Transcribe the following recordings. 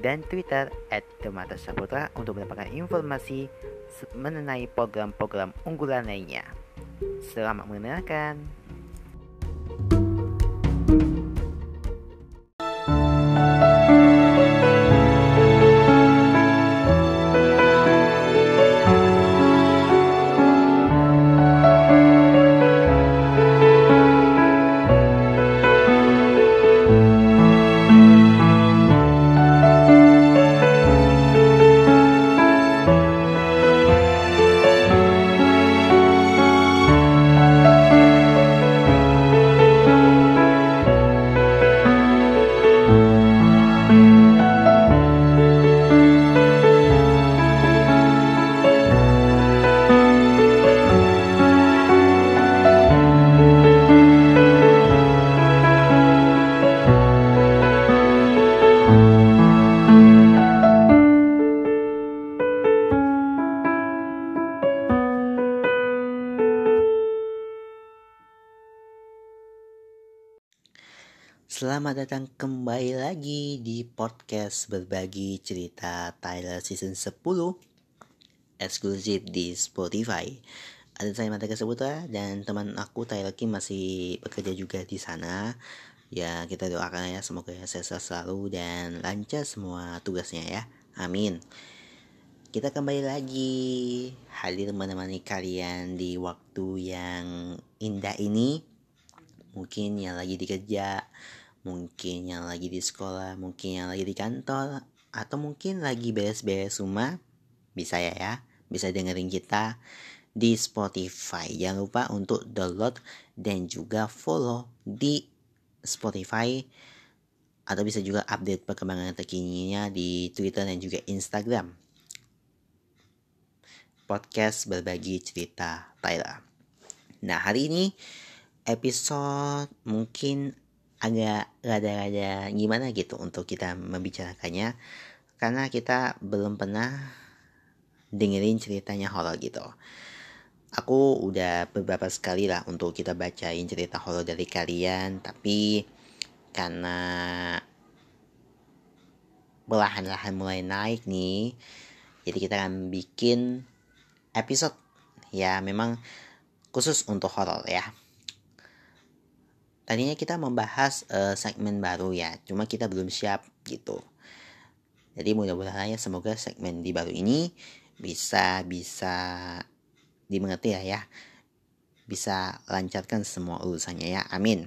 dan Twitter at Demata Saputra untuk mendapatkan informasi mengenai program-program unggulan lainnya. Selamat mendengarkan. Selamat datang kembali lagi di podcast berbagi cerita Tyler season 10 eksklusif di Spotify. Ada saya Mata Kesebuta dan teman aku Tyler Kim masih bekerja juga di sana. Ya kita doakan ya semoga sehat selalu dan lancar semua tugasnya ya. Amin. Kita kembali lagi hadir menemani kalian di waktu yang indah ini. Mungkin yang lagi dikerja, mungkin yang lagi di sekolah, mungkin yang lagi di kantor, atau mungkin lagi beres-beres rumah, bisa ya ya, bisa dengerin kita di Spotify. Jangan lupa untuk download dan juga follow di Spotify atau bisa juga update perkembangan terkininya di Twitter dan juga Instagram. Podcast berbagi cerita Tyler. Nah, hari ini episode mungkin agak rada-rada gimana gitu untuk kita membicarakannya karena kita belum pernah dengerin ceritanya horor gitu. Aku udah beberapa sekali lah untuk kita bacain cerita horor dari kalian, tapi karena belahan-lahan mulai naik nih, jadi kita akan bikin episode ya memang khusus untuk horor ya. Tadinya kita membahas uh, segmen baru ya, cuma kita belum siap gitu. Jadi mudah-mudahan ya semoga segmen di baru ini bisa bisa dimengerti ya ya. Bisa lancarkan semua urusannya ya. Amin.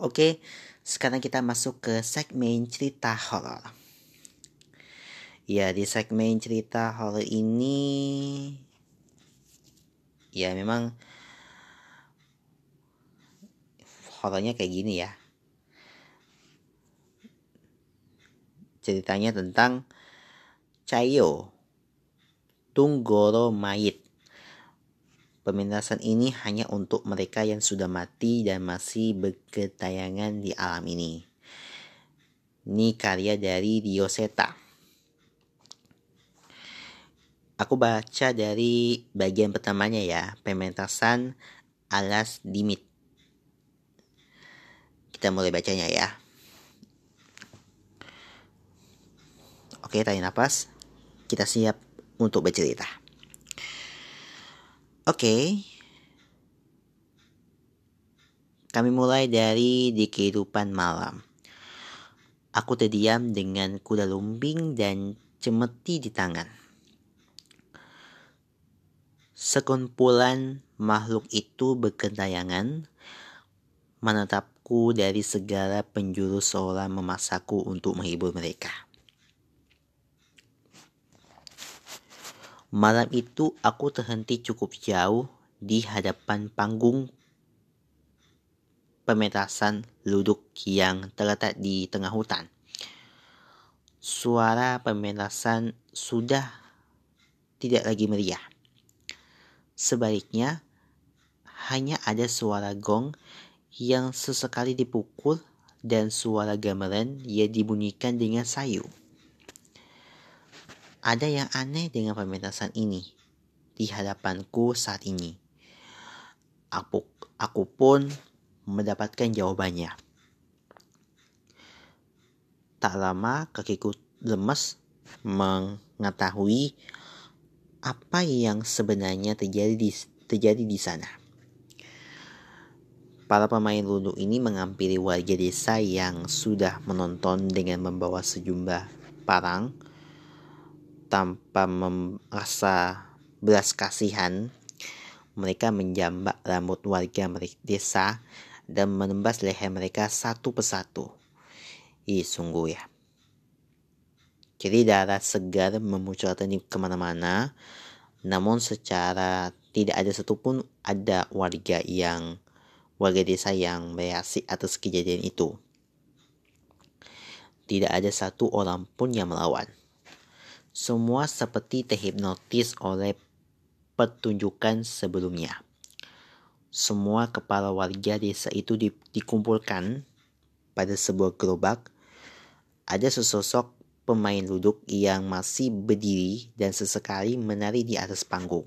Oke, sekarang kita masuk ke segmen cerita horor. Ya, di segmen cerita horor ini ya memang horornya kayak gini ya. Ceritanya tentang Chayo Tunggoro Mayit. Pementasan ini hanya untuk mereka yang sudah mati dan masih berketayangan di alam ini. Ini karya dari Dioseta. Aku baca dari bagian pertamanya ya, pementasan alas dimit. Kita mulai bacanya ya. Oke, tarik nafas. Kita siap untuk bercerita. Oke. Kami mulai dari di kehidupan malam. Aku terdiam dengan kuda lumbing dan cemeti di tangan. Sekumpulan makhluk itu berkentayangan menetapku dari segala penjuru seolah memaksaku untuk menghibur mereka. Malam itu aku terhenti cukup jauh di hadapan panggung pemetasan luduk yang terletak di tengah hutan. Suara pemetasan sudah tidak lagi meriah. Sebaliknya, hanya ada suara gong yang sesekali dipukul dan suara gamelan yang dibunyikan dengan sayu. Ada yang aneh dengan pementasan ini di hadapanku saat ini. Aku, aku pun mendapatkan jawabannya. Tak lama kakiku lemas mengetahui apa yang sebenarnya terjadi di, terjadi di sana. Para pemain ludo ini mengampiri warga desa yang sudah menonton dengan membawa sejumlah parang tanpa merasa belas kasihan. Mereka menjambak rambut warga desa dan menembas leher mereka satu persatu. Ih, sungguh ya. Jadi darah segar memuncratkan di ke mana-mana, namun secara tidak ada satupun ada warga yang warga desa yang bereaksi atas kejadian itu. Tidak ada satu orang pun yang melawan. Semua seperti terhipnotis oleh pertunjukan sebelumnya. Semua kepala warga desa itu di, dikumpulkan pada sebuah gerobak. Ada sesosok pemain luduk yang masih berdiri dan sesekali menari di atas panggung.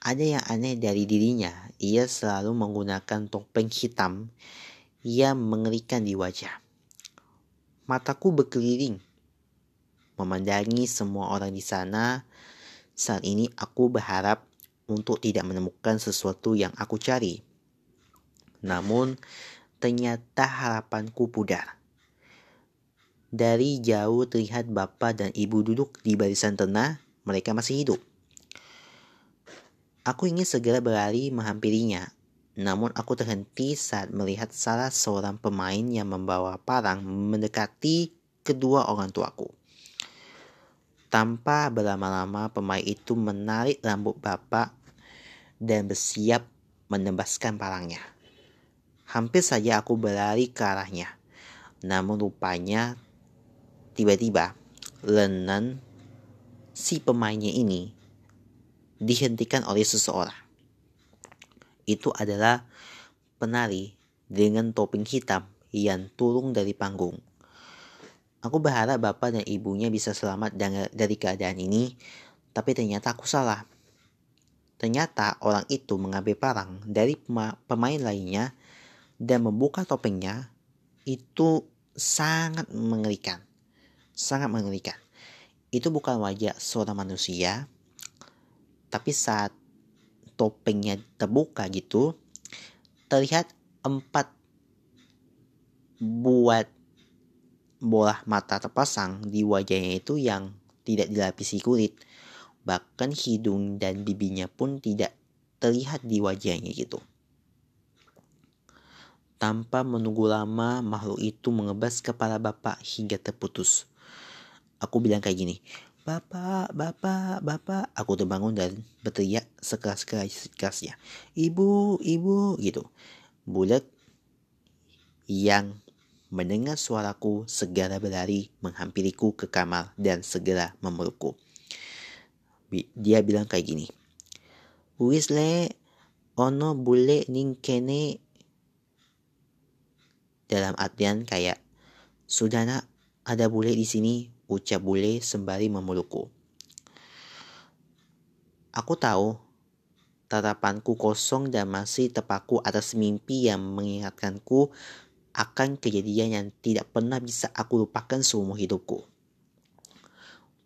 Ada yang aneh dari dirinya, ia selalu menggunakan topeng hitam yang mengerikan di wajah. Mataku berkeliling, memandangi semua orang di sana. Saat ini aku berharap untuk tidak menemukan sesuatu yang aku cari. Namun, ternyata harapanku pudar. Dari jauh terlihat bapak dan ibu duduk di barisan tengah, mereka masih hidup. Aku ingin segera berlari menghampirinya, namun aku terhenti saat melihat salah seorang pemain yang membawa parang mendekati kedua orang tuaku. Tanpa berlama-lama pemain itu menarik rambut bapak dan bersiap menembaskan parangnya. Hampir saja aku berlari ke arahnya. Namun rupanya tiba-tiba lenan si pemainnya ini dihentikan oleh seseorang. Itu adalah penari dengan topeng hitam yang turun dari panggung. Aku berharap bapak dan ibunya bisa selamat dari keadaan ini, tapi ternyata aku salah. Ternyata orang itu mengambil parang dari pemain lainnya dan membuka topengnya. Itu sangat mengerikan. Sangat mengerikan. Itu bukan wajah seorang manusia, tapi saat topengnya terbuka gitu terlihat empat buat bola mata terpasang di wajahnya itu yang tidak dilapisi kulit. Bahkan hidung dan bibinya pun tidak terlihat di wajahnya gitu. Tanpa menunggu lama makhluk itu mengebas kepala bapak hingga terputus. Aku bilang kayak gini Bapak, bapak, bapak. Aku terbangun dan berteriak sekeras-kerasnya. Ibu, ibu, gitu. Bulat yang mendengar suaraku segera berlari menghampiriku ke kamar dan segera memelukku. Dia bilang kayak gini. Wis le, ono bule ning kene. Dalam artian kayak, sudah nak, ada bule di sini, ucap bule sembari memelukku. Aku tahu tatapanku kosong dan masih terpaku atas mimpi yang mengingatkanku akan kejadian yang tidak pernah bisa aku lupakan seumur hidupku.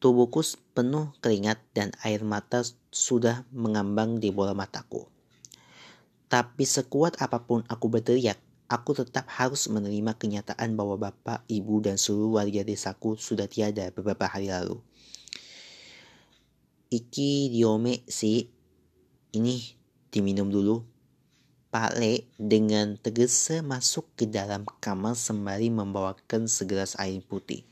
Tubuhku penuh keringat dan air mata sudah mengambang di bola mataku. Tapi sekuat apa pun aku berteriak, aku tetap harus menerima kenyataan bahwa bapak, ibu, dan seluruh warga desaku sudah tiada beberapa hari lalu. Iki diome sih, ini diminum dulu. Pak Le dengan tergesa masuk ke dalam kamar sembari membawakan segelas air putih.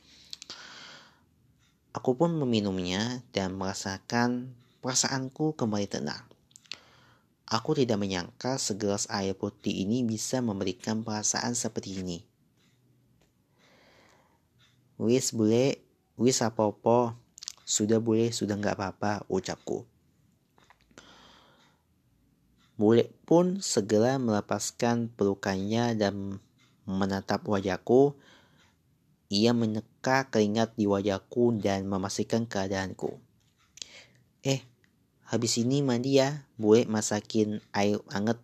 Aku pun meminumnya dan merasakan perasaanku kembali tenang. Aku tidak menyangka segelas air putih ini bisa memberikan perasaan seperti ini. Wis bule, wis apa-apa, sudah boleh, sudah nggak apa-apa, ucapku. Bule pun segera melepaskan pelukannya dan menatap wajahku. Ia meneka keringat di wajahku dan memastikan keadaanku. Eh, habis ini mandi ya, boleh masakin air hangat.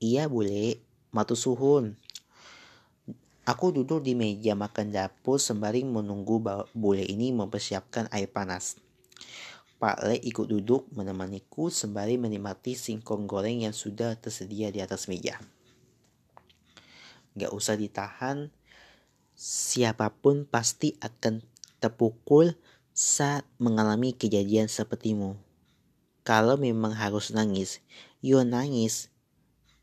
Iya boleh, matu suhun. Aku duduk di meja makan dapur sembari menunggu bule ini mempersiapkan air panas. Pak Le ikut duduk menemaniku sembari menikmati singkong goreng yang sudah tersedia di atas meja. Gak usah ditahan, siapa pun pasti akan terpukul saat mengalami kejadian sepertimu. Kalau memang harus nangis, yo nangis.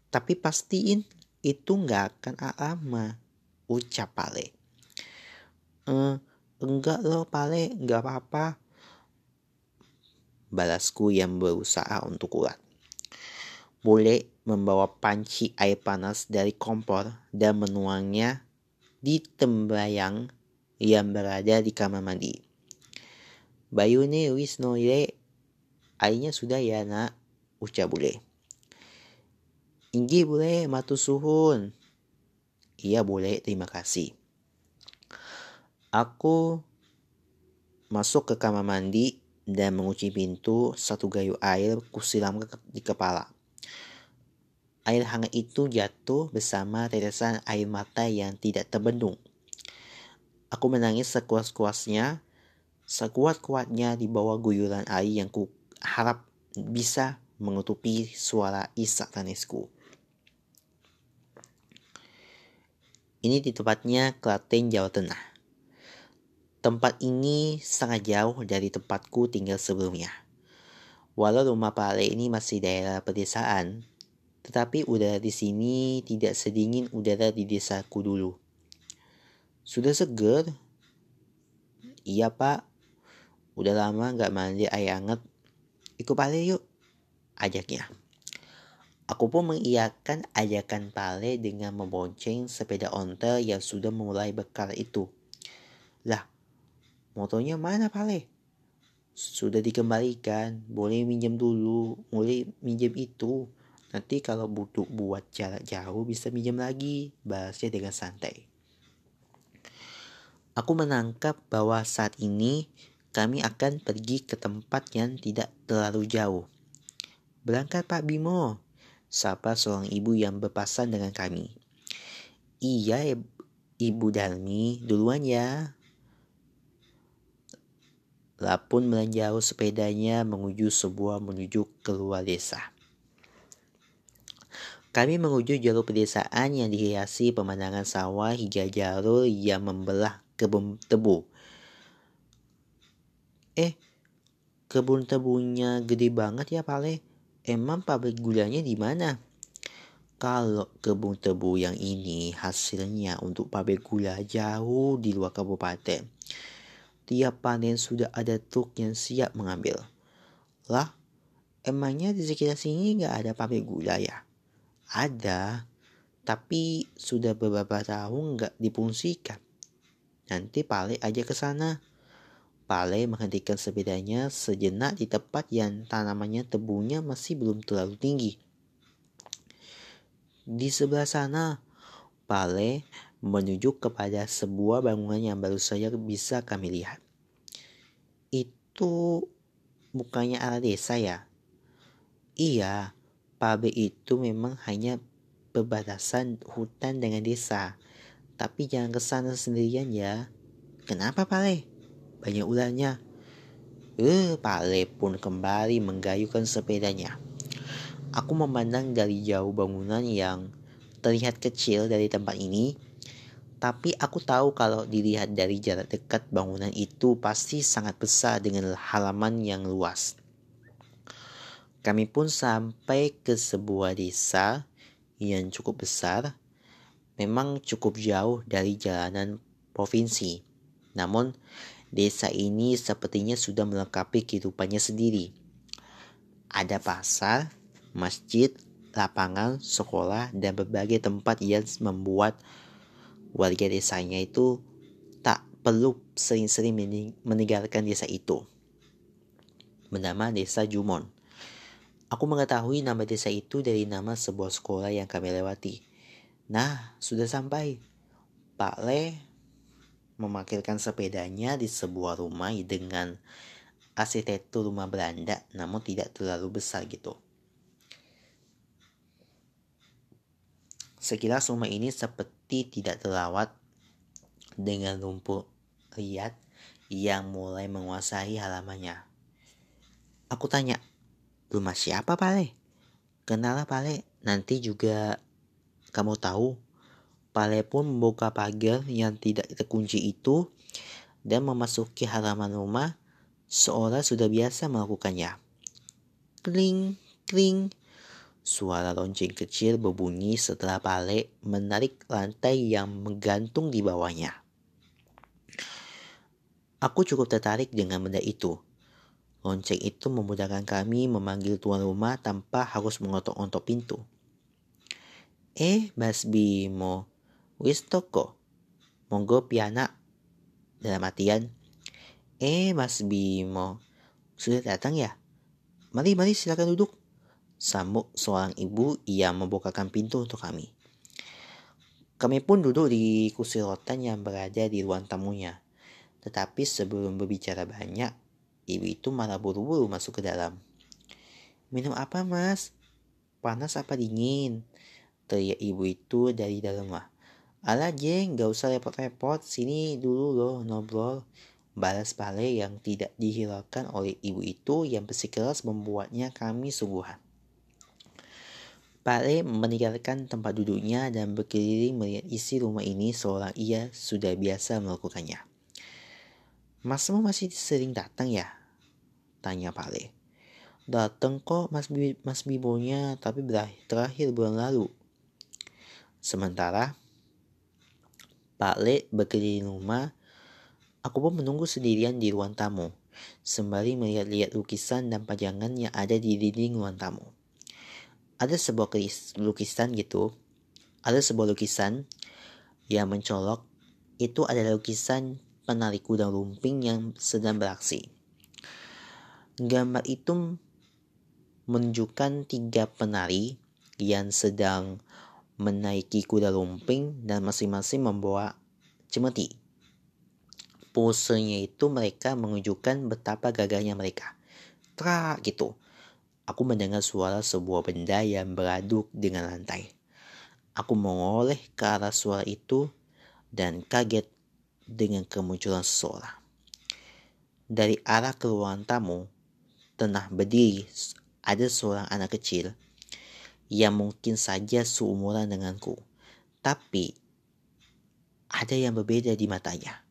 Tapi pastiin itu gak akan lama, ucap Pale. Eh, enggak loh Pale, gak apa-apa balasku yang berusaha untuk kuat. Boleh membawa panci air panas dari kompor dan menuangnya di tembayang yang berada di kamar mandi. Bayu ne wis noire, airnya sudah ya nak, ucap bule. Inggi boleh matu suhun. Iya boleh, terima kasih. Aku masuk ke kamar mandi dan mengunci pintu, satu gayu air kusiram di kepala. Air hangat itu jatuh bersama tetesan air mata yang tidak terbendung. Aku menangis sekuas-kuasnya, sekuat-kuatnya di bawah guyuran air yang ku harap bisa menutupi suara isak tangisku. Ini di tempatnya Klaten, Jawa Tengah. Tempat ini sangat jauh dari tempatku tinggal sebelumnya. Walau rumah Pak ini masih daerah pedesaan, tetapi udara di sini tidak sedingin udara di desaku dulu. Sudah seger? Iya pak, udah lama gak mandi air hangat. Ikut Pale yuk, ajaknya. Aku pun mengiyakan ajakan Pale dengan membonceng sepeda ontel yang sudah mulai bekal itu. Lah, Motonya mana Pale? Sudah dikembalikan, boleh minjem dulu, boleh minjem itu. Nanti kalau butuh buat jarak jauh bisa minjem lagi, bahasnya dengan santai. Aku menangkap bahwa saat ini kami akan pergi ke tempat yang tidak terlalu jauh. Berangkat Pak Bimo, sapa seorang ibu yang berpasan dengan kami. Iya, Ibu Darmi, duluan ya, Lapun melanjau sepedanya menuju sebuah menuju keluar desa. Kami menuju jalur pedesaan yang dihiasi pemandangan sawah hingga jalur yang membelah kebun tebu. Eh, kebun tebunya gede banget ya Pale. Emang pabrik gulanya di mana? Kalau kebun tebu yang ini hasilnya untuk pabrik gula jauh di luar kabupaten tiap panen sudah ada truk yang siap mengambil. Lah, emangnya di sekitar sini nggak ada pabrik gula ya? Ada, tapi sudah beberapa tahun nggak dipungsikan. Nanti Pale aja ke sana. Pale menghentikan sepedanya sejenak di tempat yang tanamannya tebunya masih belum terlalu tinggi. Di sebelah sana, Pale menuju kepada sebuah bangunan yang baru saja bisa kami lihat. Itu bukannya ala desa ya? Iya, pabrik itu memang hanya perbatasan hutan dengan desa. Tapi jangan ke sana sendirian ya. Kenapa Pale? Banyak ularnya. Eh, Pale pun kembali menggayukan sepedanya. Aku memandang dari jauh bangunan yang terlihat kecil dari tempat ini tapi aku tahu kalau dilihat dari jarak dekat bangunan itu pasti sangat besar dengan halaman yang luas. Kami pun sampai ke sebuah desa yang cukup besar, memang cukup jauh dari jalanan provinsi. Namun, desa ini sepertinya sudah melengkapi kehidupannya sendiri. Ada pasar, masjid, lapangan, sekolah, dan berbagai tempat yang membuat warga desanya itu tak perlu sering-sering meninggalkan desa itu. Bernama Desa Jumon. Aku mengetahui nama desa itu dari nama sebuah sekolah yang kami lewati. Nah, sudah sampai. Pak Le memakirkan sepedanya di sebuah rumah dengan arsitektur rumah Belanda namun tidak terlalu besar gitu. Sekilas rumah ini seperti tidak terawat dengan rumput liat yang mulai menguasai halamannya. Aku tanya, rumah siapa Pale? Kenal Pale, nanti juga kamu tahu. Pale pun membuka pagar yang tidak terkunci itu dan memasuki halaman rumah seolah sudah biasa melakukannya. Kling, kling. Suara lonceng kecil berbunyi setelah Pale menarik lantai yang menggantung di bawahnya. Aku cukup tertarik dengan benda itu. Lonceng itu memudahkan kami memanggil tuan rumah tanpa harus mengotok-ontok pintu. Eh, Mas Bimo, wis toko. Monggo piana. Dalam artian, eh Mas Bimo, sudah datang ya? Mari, mari silakan duduk. Sambut seorang ibu yang membukakan pintu untuk kami. Kami pun duduk di kursi rotan yang berada di ruang tamunya. Tetapi sebelum berbicara banyak, ibu itu malah buru-buru masuk ke dalam. Minum apa mas? Panas apa dingin? Teriak ibu itu dari dalam rumah. Alah jeng, gak usah repot-repot, sini dulu loh ngobrol. Balas Pale yang tidak dihiraukan oleh ibu itu yang bersikeras membuatnya kami sungguhan. Pale meninggalkan tempat duduknya dan berkeliling melihat isi rumah ini seolah ia sudah biasa melakukannya. Masmu masih sering datang ya? Tanya Pale. Datang kok Mas, Bi Mas Bibonya, tapi terakhir bulan lalu. Sementara Pak Le berkeliling rumah, aku pun menunggu sendirian di ruang tamu, sembari melihat-lihat lukisan dan pajangan yang ada di dinding ruang tamu. Ada sebuah lukisan gitu, ada sebuah lukisan yang mencolok, itu adalah lukisan penari kuda lumping yang sedang beraksi. Gambar itu menunjukkan tiga penari yang sedang menaiki kuda lumping dan masing-masing membawa cemeti. Posenya itu mereka menunjukkan betapa gagahnya mereka. Tra gitu. Aku mendengar suara sebuah benda yang beraduk dengan lantai. Aku mengoleh ke arah suara itu dan kaget dengan kemunculan seseorang. Dari arah keluaran tamu, tengah berdiri ada seorang anak kecil yang mungkin saja seumuran denganku. Tapi ada yang berbeda di matanya.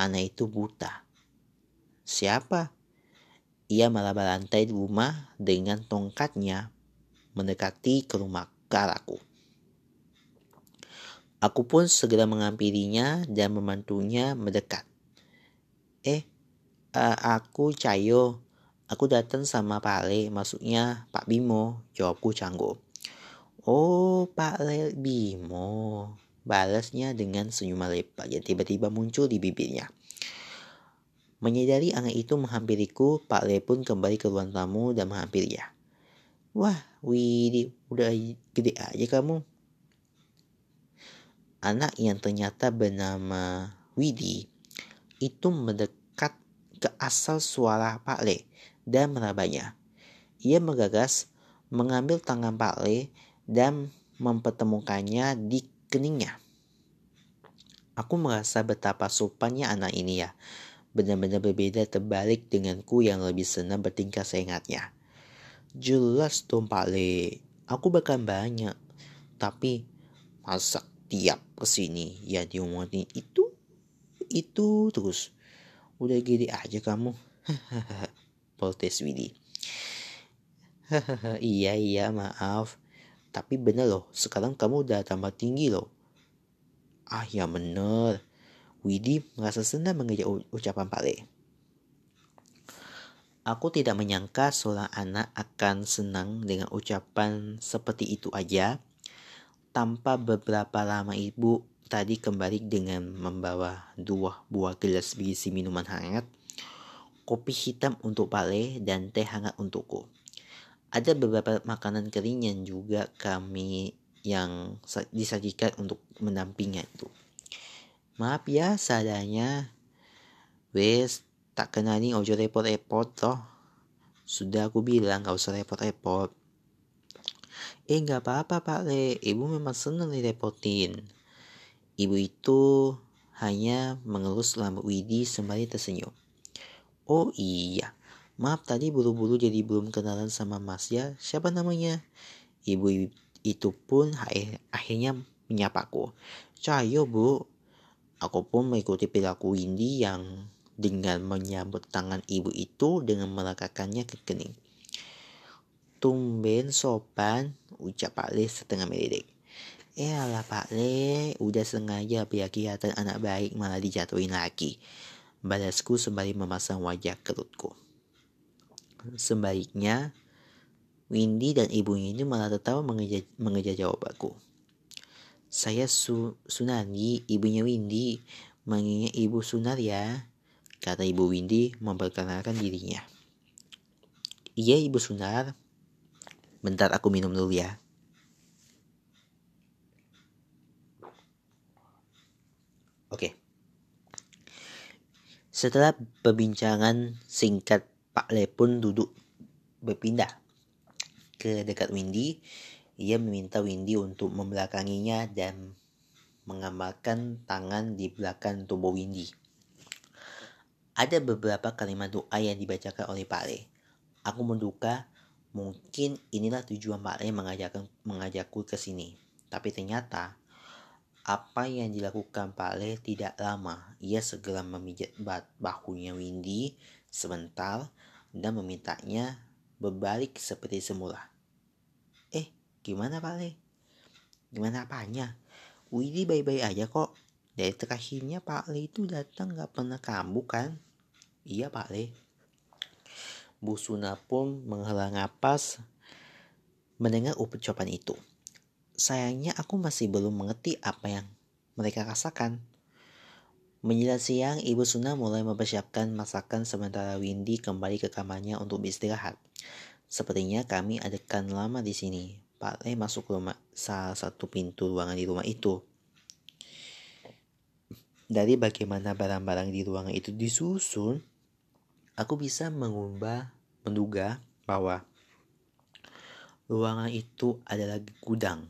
Anak itu buta. Siapa? Ia meraba lantai rumah dengan tongkatnya mendekati ke rumah karaku. Aku pun segera mengampirinya dan membantunya mendekat. Eh, uh, aku Cayo. Aku datang sama Pak Le, maksudnya Pak Bimo. Jawabku canggung. Oh, Pak Le Bimo. Balasnya dengan senyuman lebar yang tiba-tiba muncul di bibirnya. Menyadari anak itu menghampiriku, Pak Le pun kembali ke ruang tamu dan menghampirinya. Wah, Widi, udah gede aja kamu. Anak yang ternyata bernama Widi itu mendekat ke asal suara Pak Le dan merabanya. Ia menggagas mengambil tangan Pak Le dan mempertemukannya di keningnya. Aku merasa betapa sopannya anak ini ya. Benar-benar berbeda terbalik denganku yang lebih senang bertingkah seingatnya. Jelas dong Pak Le, aku bahkan banyak. Tapi masa tiap ke sini ya diomongin itu itu terus udah gede aja kamu protes Widi iya iya maaf. Tapi bener loh sekarang kamu udah tambah tinggi loh. Ah ya bener. Widi merasa senang mengejar ucapan Pak Le. Aku tidak menyangka seorang anak akan senang dengan ucapan seperti itu aja. Tanpa beberapa lama ibu tadi kembali dengan membawa dua buah gelas berisi minuman hangat, kopi hitam untuk Pale, dan teh hangat untukku. Ada beberapa makanan kering yang juga kami yang disajikan untuk mendampingnya itu. Maaf ya seadanya. Wes, tak kena nih ojo repot-repot toh. Sudah aku bilang gak usah repot-repot. Eh gak apa-apa Pak Le, ibu memang senang direpotin. Ibu itu hanya mengelus selama Widi sembari tersenyum. Oh iya, maaf tadi buru-buru jadi belum kenalan sama Mas ya. Siapa namanya? Ibu itu pun akhirnya menyapaku. Cayo bu. Aku pun mengikuti perilaku Windy yang dengan menyambut tangan ibu itu dengan melekakannya ke kening. Tumben sopan, ucap Pak Le setengah meledek. Eh Pak Le, udah sengaja biar kelihatan anak baik malah dijatuhin lagi. Balasku sembari memasang wajah kerutku. Sebaliknya, Windy dan ibunya ini malah tertawa mengejar, mengejar jawab aku. Saya Su Sunardi, ibunya Windy. Manggilnya Ibu Sunar ya, kata Ibu Windy memperkenalkan dirinya. Iya Ibu Sunar. Bentar aku minum dulu ya. Oke. Setelah perbincangan singkat, Pak Le pun duduk berpindah ke dekat Windy. Ia meminta Windy untuk membelakanginya dan menggambarkan tangan di belakang tubuh Windy. Ada beberapa kalimat doa yang dibacakan oleh Pak Le. Aku menduga mungkin inilah tujuan Pak Le mengajakku ke sini. Tapi ternyata apa yang dilakukan Pak Le tidak lama. Ia segera memijat bahunya Windy sebentar dan memintanya berbalik seperti semula. Eh, gimana Pak Le? Gimana apanya? Windy baik-baik aja kok. Dari terakhirnya Pak Le itu datang gak pernah kambuh kan? Iya Pak Le. Bu Suna pun menghela napas mendengar ucapan itu. Sayangnya aku masih belum mengerti apa yang mereka rasakan. Menjelang siang, Ibu Suna mulai mempersiapkan masakan sementara Windy kembali ke kamarnya untuk beristirahat. Sepertinya kami adakan lama di sini. Pak Le masuk ke rumah salah satu pintu ruangan di rumah itu. Dari bagaimana barang-barang di ruangan itu disusun, aku bisa mengubah menduga bahwa ruangan itu adalah gudang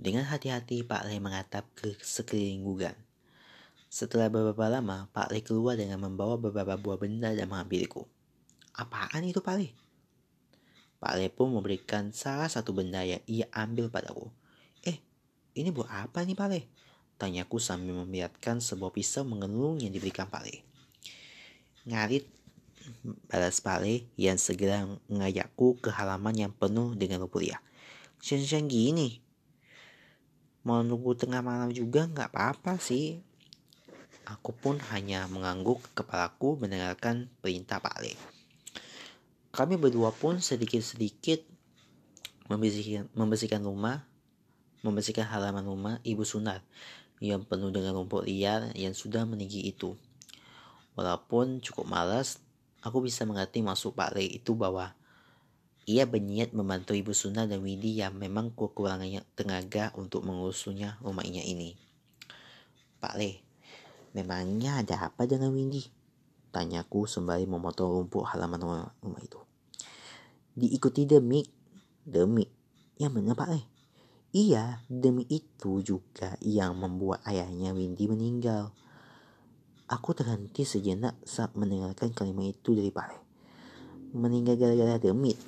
dengan hati-hati Pak Le mengatap ke sekeliling gudang. Setelah beberapa lama, Pak Le keluar dengan membawa beberapa buah benda dan mengambilku. Apaan itu Pak Le? Pak Le pun memberikan salah satu benda yang ia ambil padaku. Eh, ini buah apa nih Pak Le? Tanyaku sambil membiarkan sebuah pisau mengelung yang diberikan Pak Le. Ngarit, balas Pak Le yang segera mengajakku ke halaman yang penuh dengan liar. Siang-siang gini, mau nunggu tengah malam juga nggak apa-apa sih. Aku pun hanya mengangguk kepalaku mendengarkan perintah Pak Le. Kami berdua pun sedikit-sedikit membersihkan, membersihkan rumah, membersihkan halaman rumah Ibu Sunar yang penuh dengan rumput liar yang sudah meninggi itu. Walaupun cukup malas, aku bisa mengerti maksud Pak Le itu bahwa ia berniat membantu Ibu Suna dan Windy yang memang kekurangannya tenaga untuk mengurusunya rumahnya ini. Pak Le, memangnya ada apa dengan Windy? Tanyaku sembari memotong rumput halaman rumah, itu. Diikuti demi, demi, yang mana Pak Le? Iya, demi itu juga yang membuat ayahnya Windy meninggal. Aku terhenti sejenak saat mendengarkan kalimat itu dari Pak Le. Meninggal gara-gara demit,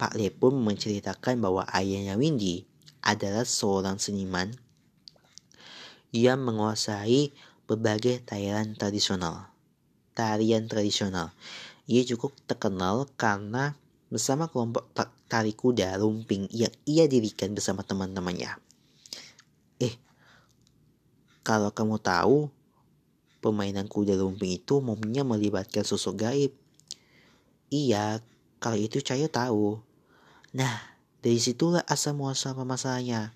Pak Le pun menceritakan bahwa ayahnya Windy adalah seorang seniman yang menguasai berbagai tarian tradisional. Tarian tradisional. Ia cukup terkenal karena bersama kelompok tari kuda lumping yang ia dirikan bersama teman-temannya. Eh, kalau kamu tahu, permainan kuda lumping itu umumnya melibatkan sosok gaib. Iya, kalau itu saya tahu. Nah, dari situlah asal muasal masalahnya.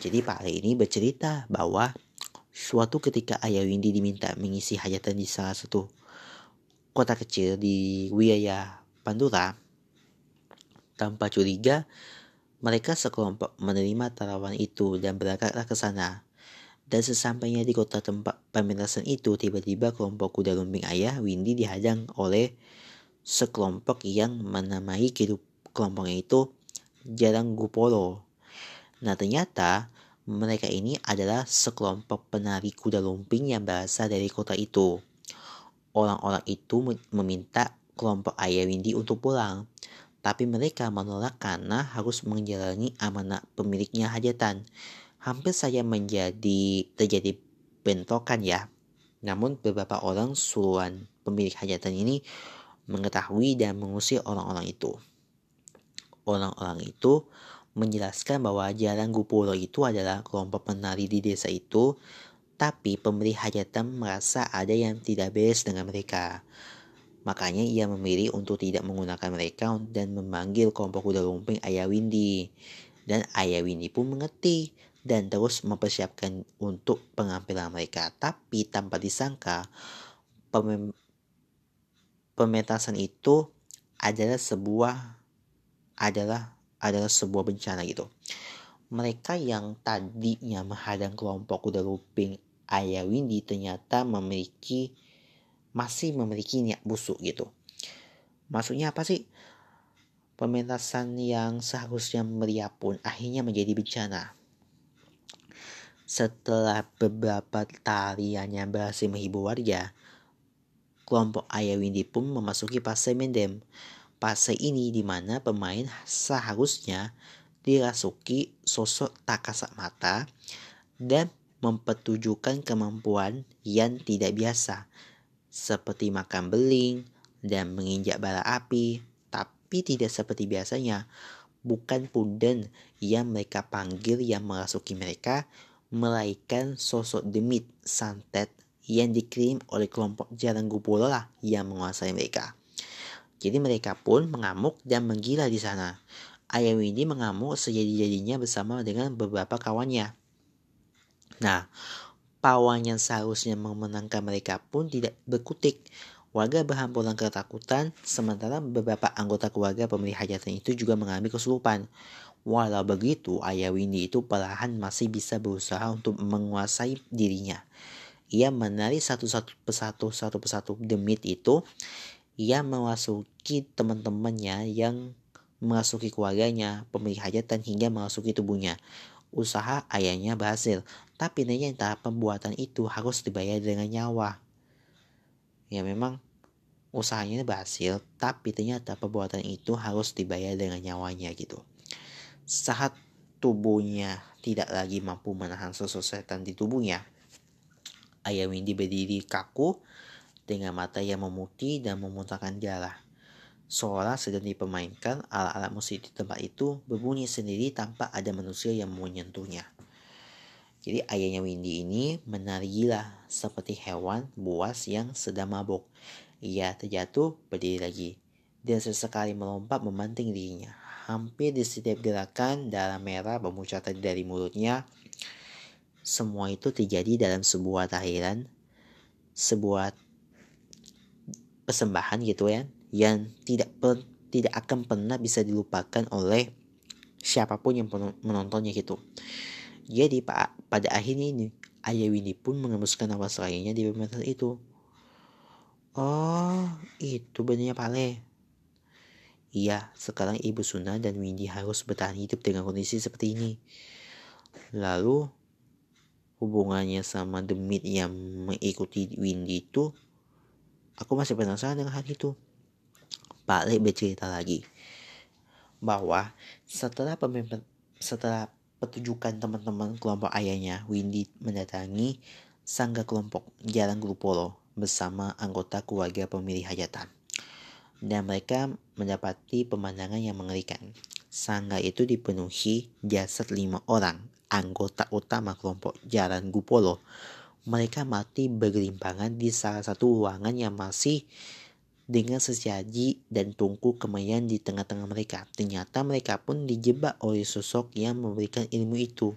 Jadi Pak Ale ini bercerita bahwa suatu ketika Ayah Windy diminta mengisi hajatan di salah satu kota kecil di wilayah Pandura, tanpa curiga, mereka sekelompok menerima tawaran itu dan berangkatlah ke sana. Dan sesampainya di kota tempat pementasan itu, tiba-tiba kelompok kuda lumping ayah Windy dihadang oleh sekelompok yang menamai kehidup kelompoknya itu Jarang Gupolo. Nah ternyata mereka ini adalah sekelompok penari kuda lumping yang berasal dari kota itu. Orang-orang itu meminta kelompok Ayah Windy untuk pulang. Tapi mereka menolak karena harus menjalani amanah pemiliknya hajatan. Hampir saja menjadi terjadi bentrokan ya. Namun beberapa orang suruhan pemilik hajatan ini mengetahui dan mengusir orang-orang itu. Orang-orang itu menjelaskan bahwa Jalan Gupuro itu adalah kelompok penari di desa itu, tapi pemberi hajatan merasa ada yang tidak beres dengan mereka. Makanya ia memilih untuk tidak menggunakan mereka dan memanggil kelompok kuda lumping Ayah Windy. Dan Ayah Windy pun mengerti dan terus mempersiapkan untuk pengampilan mereka. Tapi tanpa disangka, pem pementasan itu adalah sebuah adalah adalah sebuah bencana gitu. Mereka yang tadinya menghadang kelompok kuda lumping Ayah Windy ternyata memiliki masih memiliki niat busuk gitu. Maksudnya apa sih? Pementasan yang seharusnya meriah pun akhirnya menjadi bencana. Setelah beberapa tarian yang berhasil menghibur warga, kelompok Ayah Windy pun memasuki fase mendem fase ini di mana pemain seharusnya dirasuki sosok tak kasat mata dan mempertunjukkan kemampuan yang tidak biasa seperti makan beling dan menginjak bara api tapi tidak seperti biasanya bukan punden yang mereka panggil yang merasuki mereka melainkan sosok demit santet yang dikirim oleh kelompok jarang gupul lah yang menguasai mereka. Jadi mereka pun mengamuk dan menggila di sana. Ayah Windy mengamuk sejadi-jadinya bersama dengan beberapa kawannya. Nah, pawan yang seharusnya memenangkan mereka pun tidak berkutik. Warga berhamburan ketakutan, sementara beberapa anggota keluarga pemilik hajatan itu juga mengalami kesurupan. Walau begitu, Ayah Windy itu perlahan masih bisa berusaha untuk menguasai dirinya. Ia menari satu-satu persatu satu persatu demit itu ia memasuki teman-temannya yang memasuki keluarganya, pemilik hajatan hingga memasuki tubuhnya. Usaha ayahnya berhasil, tapi ternyata pembuatan itu harus dibayar dengan nyawa. Ya memang usahanya berhasil, tapi ternyata perbuatan itu harus dibayar dengan nyawanya gitu. Saat tubuhnya tidak lagi mampu menahan sosok setan di tubuhnya, Ayah Windy berdiri kaku dengan mata yang memutih dan memuntahkan darah. Seolah sedang dipermainkan, alat-alat musik di tempat itu berbunyi sendiri tanpa ada manusia yang menyentuhnya. Jadi ayahnya Windy ini menari gila seperti hewan buas yang sedang mabuk. Ia terjatuh berdiri lagi dan sesekali melompat memanting dirinya. Hampir di setiap gerakan darah merah memuncrat dari mulutnya. Semua itu terjadi dalam sebuah tahiran, sebuah persembahan gitu ya yang tidak per, tidak akan pernah bisa dilupakan oleh siapa pun yang menontonnya gitu. Jadi pada akhirnya ini Ayah Windy pun mengembuskan nafas lainnya di pementasan itu. Oh, itu benar Pale. Iya, sekarang Ibu Suna dan Windy harus bertahan hidup dengan kondisi seperti ini. Lalu, hubungannya sama Demit yang mengikuti Windy itu Aku masih penasaran dengan hal itu. Pak Le bercerita lagi bahwa setelah pemimpin setelah petunjukan teman-teman kelompok ayahnya, Windy mendatangi sangga kelompok Jalan Grupolo bersama anggota keluarga pemilih hajatan. Dan mereka mendapati pemandangan yang mengerikan. Sangga itu dipenuhi jasad lima orang anggota utama kelompok Jalan Gupolo mereka mati bergelimpangan di salah satu ruangan yang masih dengan sesaji dan tungku kemayan di tengah-tengah mereka. Ternyata mereka pun dijebak oleh sosok yang memberikan ilmu itu.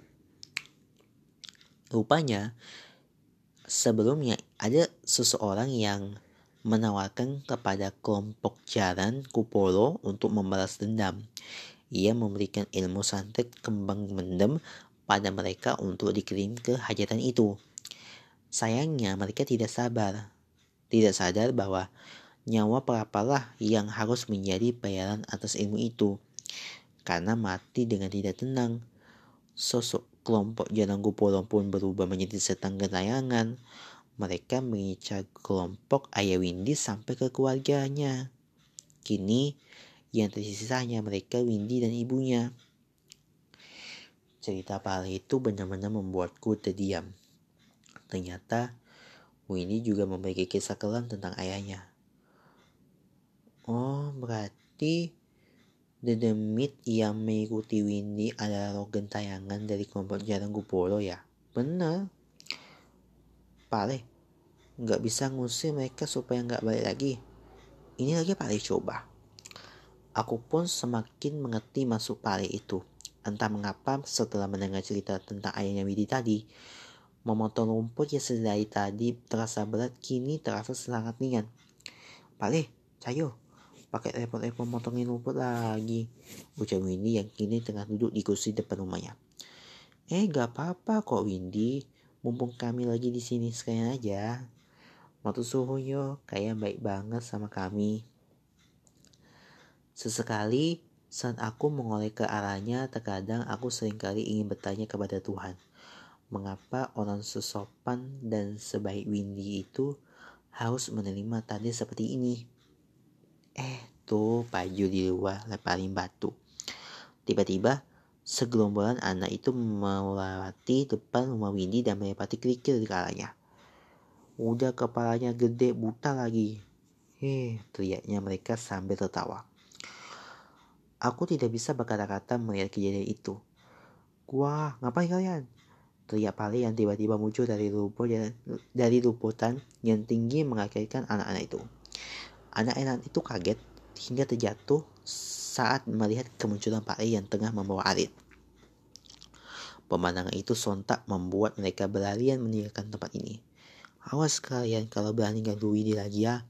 Rupanya sebelumnya ada seseorang yang menawarkan kepada kelompok jaran Kupolo untuk membalas dendam. Ia memberikan ilmu santet kembang mendem pada mereka untuk dikirim ke hajatan itu. Sayangnya mereka tidak sabar, tidak sadar bahwa nyawa perapalah yang harus menjadi bayaran atas ilmu itu. Karena mati dengan tidak tenang, sosok kelompok jalan Kupolo pun berubah menjadi setan gentayangan mereka mengincar kelompok Ayah Windy sampai ke keluarganya. Kini, yang tersisa hanya mereka Windy dan ibunya. Cerita Pale itu benar-benar membuatku terdiam. Ternyata, Windy juga memiliki kisah kelam tentang ayahnya. Oh, berarti The Demit yang mengikuti Windy adalah roh gentayangan dari kelompok Jarang Gupolo ya? Benar. Pale nggak bisa ngusir mereka supaya nggak balik lagi. Ini lagi Pale coba. Aku pun semakin mengerti masuk Pale itu. Entah mengapa setelah mendengar cerita tentang ayahnya Widi tadi, memotong rumput yang sedari tadi terasa berat kini terasa sangat ringan. Pale, cayo, pakai repot-repot motongin rumput lagi. Ucap Windy yang kini tengah duduk di kursi depan rumahnya. Eh, gak apa-apa kok Windy. Mumpung kami lagi di sini sekalian aja. Waktu suhu yo, kayak baik banget sama kami. Sesekali saat aku mengoleh ke arahnya, terkadang aku sering kali ingin bertanya kepada Tuhan. Mengapa orang sesopan dan sebaik Windy itu harus menerima tadi seperti ini? Eh, tuh Paju di luar leparin batu. Tiba-tiba Segelombolan anak itu melewati depan rumah Windy dan melewati kerikil di kalanya. Udah kepalanya gede buta lagi. Heh, teriaknya mereka sambil tertawa. Aku tidak bisa berkata-kata melihat kejadian itu. Wah, ngapain kalian? Teriak Pale yang tiba-tiba muncul dari lubuk dari luputan yang tinggi mengagetkan anak-anak itu. Anak-anak itu kaget hingga terjatuh saat melihat kemunculan Pak E yang tengah membawa arit. Pemandangan itu sontak membuat mereka berlarian meninggalkan tempat ini. Awas kalian kalau berani ganggu Windy lagi ya.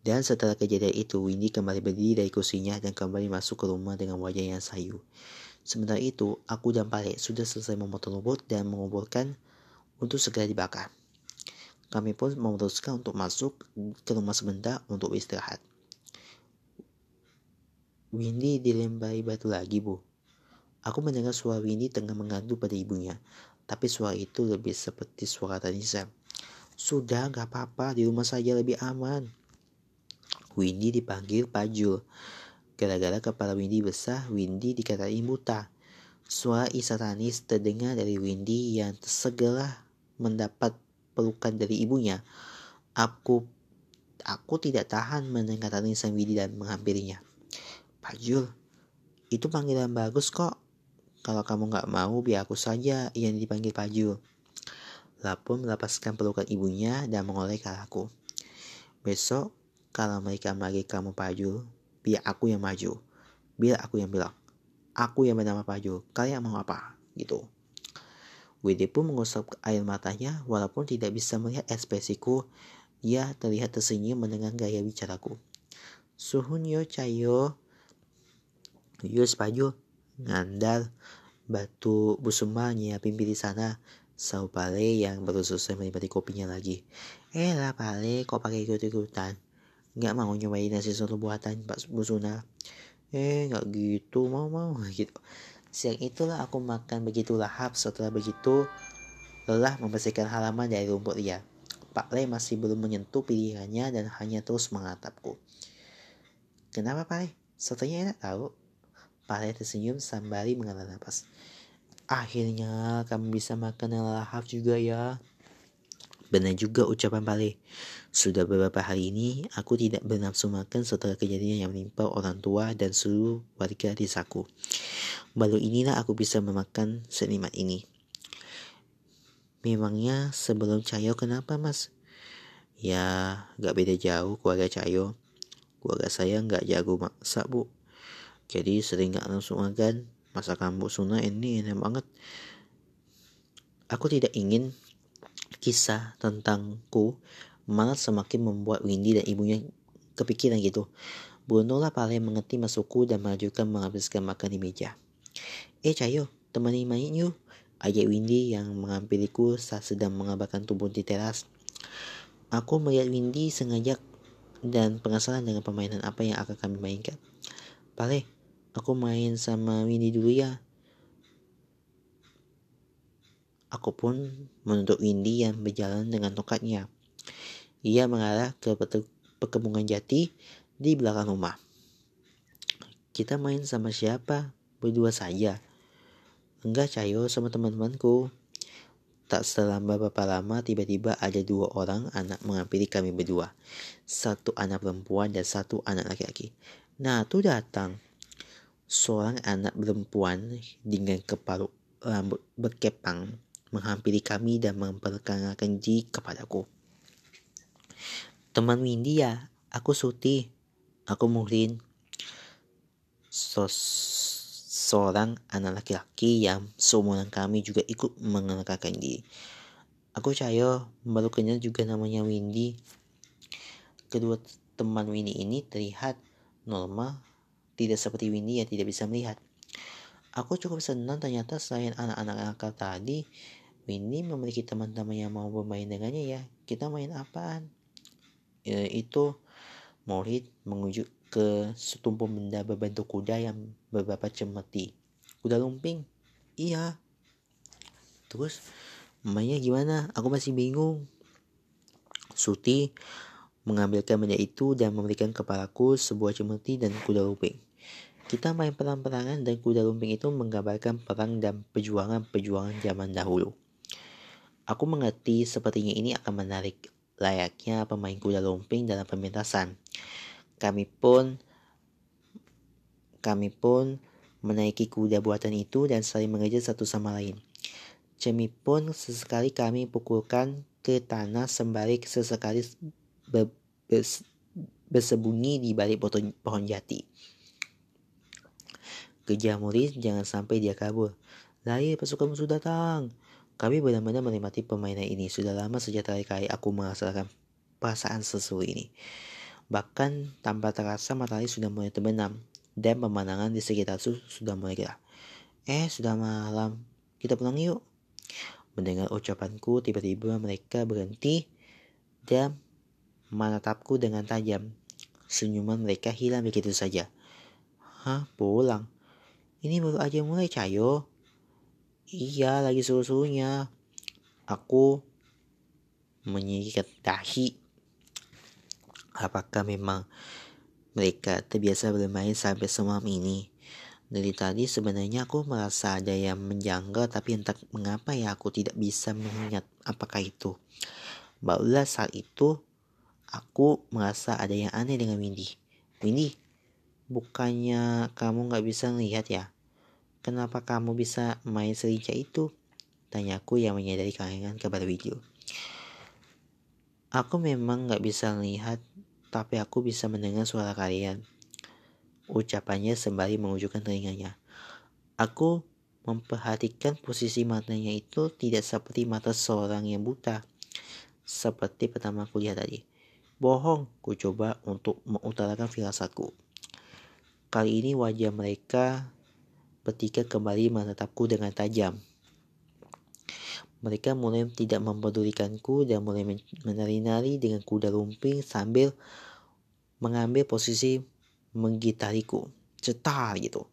Dan setelah kejadian itu, Windy kembali berdiri dari kursinya dan kembali masuk ke rumah dengan wajah yang sayu. Sementara itu, aku dan Pale sudah selesai memotong rumput dan mengumpulkan untuk segera dibakar. Kami pun memutuskan untuk masuk ke rumah sebentar untuk istirahat. Windy dilempari batu lagi, Bu. Aku mendengar suara Windy tengah mengadu pada ibunya, tapi suara itu lebih seperti suara Tanisa. Sudah, gak apa-apa, di rumah saja lebih aman. Windy dipanggil Pajul. Gara-gara kepala Windy besar, Windy dikatain buta. Suara Isa Tanis terdengar dari Windy yang segera mendapat pelukan dari ibunya. Aku aku tidak tahan mendengar tangisan Windy dan menghampirinya. Pak Jul, itu panggilan bagus kok. Kalau kamu gak mau, biar aku saja yang dipanggil Pak Jul. Lapun melepaskan pelukan ibunya dan mengoleh ke aku. Besok, kalau mereka memanggil kamu Pak Jul, biar aku yang maju. Biar aku yang bilang, aku yang bernama Pak Jul, kalian mau apa? Gitu. Widi pun mengusap air matanya walaupun tidak bisa melihat ekspresiku. Ia terlihat tersenyum mendengar gaya bicaraku. Suhun yo cayo, Yus Paju, ngandal, batu busuma nyiapin di sana. Sau Pale yang baru selesai menikmati kopinya lagi. Eh lah Pale, kok pakai ikut-ikutan? Nggak mau nyobain nasi soto buatan Pak Busuna. Eh, nggak gitu, mau-mau gitu. Siang itulah aku makan begitu lahap setelah begitu lelah membersihkan halaman dari rumput liar. Pak Le masih belum menyentuh pilihannya dan hanya terus mengatapku. Kenapa Pak Le? Sotonya enak tahu. Pale tersenyum sembari menghela nafas. Akhirnya kamu bisa makan yang lahap juga ya. Benar juga ucapan Pale. Sudah beberapa hari ini aku tidak bernafsu makan setelah kejadian yang menimpa orang tua dan seluruh warga desaku. Baru inilah aku bisa memakan senikmat ini. Memangnya sebelum Cayo kenapa mas? Ya gak beda jauh keluarga Cayo. Keluarga saya gak jago masak bu. Jadi sering gak langsung makan. Masakan Bu Suna ini enak banget. Aku tidak ingin kisah tentangku malah semakin membuat Windy dan ibunya kepikiran gitu. Bruno lah paling mengerti masukku dan mengajukan menghabiskan makan di meja. Eh Cayo, temani main yuk. Ajak Windy yang menghampiriku saat sedang mengabarkan tubuh di teras. Aku melihat Windy sengaja dan penasaran dengan permainan apa yang akan kami mainkan. Pale, aku main sama Windy dulu ya. Aku pun menuntut Windy yang berjalan dengan tongkatnya. Ia mengarah ke perkebungan jati di belakang rumah. Kita main sama siapa? Berdua saja. Enggak, Cayo sama teman-temanku. Tak selama beberapa lama tiba-tiba ada dua orang anak menghampiri kami berdua. Satu anak perempuan dan satu anak laki-laki. Nah, tuh datang. Seorang anak perempuan dengan kepala rambut berkepang menghampiri kami dan memperkenalkan diri kepadaku. Teman Windy ya, aku Suti, aku Muhrin. Sos seorang anak laki-laki yang seumuran kami juga ikut mengenalkan diri. Aku Cayo, baru kenal juga namanya Windy. Kedua teman Windy ini terlihat normal, tidak seperti Windy yang tidak bisa melihat. Aku cukup senang ternyata selain anak-anak akal tadi, Winnie memiliki teman-teman yang mau bermain dengannya ya. Kita main apaan? E, itu Morit mengunjuk ke setumpuk benda berbentuk kuda yang beberapa cemeti. Kuda lumping? Iya. Terus mainnya gimana? Aku masih bingung. Suti mengambilkan benda itu dan memberikan kepalaku sebuah cemeti dan kuda lumping. Kita main perang-perangan dan kuda lumping itu menggambarkan perang dan perjuangan-perjuangan zaman dahulu. Aku mengerti sepertinya ini akan menarik layaknya pemain kuda lumping dalam pementasan. Kami pun kami pun menaiki kuda buatan itu dan saling mengejar satu sama lain. Cemi pun sesekali kami pukulkan ke tanah sembari sesekali ber, bersembunyi di balik pohon, jati. Kejar murid jangan sampai dia kabur. Lari pasukan musuh datang. Kami benar-benar menikmati permainan ini. Sudah lama sejak terakhir kali aku merasakan perasaan sesuai ini. Bahkan tanpa terasa matahari sudah mulai terbenam dan pemandangan di sekitar sudah mulai gelap. Eh, sudah malam. Kita pulang yuk. Mendengar ucapanku, tiba-tiba mereka berhenti dan menatapku dengan tajam. Senyuman mereka hilang begitu saja. Hah, pulang? Ini baru aja mulai, Cayo. Iya, lagi suruh-suruhnya. Aku menyikat dahi. Apakah memang mereka terbiasa bermain sampai semalam ini? Dari tadi sebenarnya aku merasa ada yang menjanggal tapi entah mengapa ya aku tidak bisa mengingat apakah itu. Barulah saat itu aku merasa ada yang aneh dengan Windy. Windy, bukannya kamu nggak bisa lihat ya? Kenapa kamu bisa main selincah itu? Tanyaku yang menyadari keanehan kepada video. Aku memang gak bisa melihat, tapi aku bisa mendengar suara kalian. Ucapannya sembari mengujukkan telinganya. Aku memperhatikan posisi matanya itu tidak seperti mata seorang yang buta. Seperti pertama aku lihat tadi. Bohong, ku coba untuk mengutarakan firasatku. Kali ini wajah mereka Bertiga kembali menatapku dengan tajam. Mereka mulai tidak mempedulikanku dan mulai menari-nari dengan kuda lumping sambil mengambil posisi menggitariku. Cetar gitu.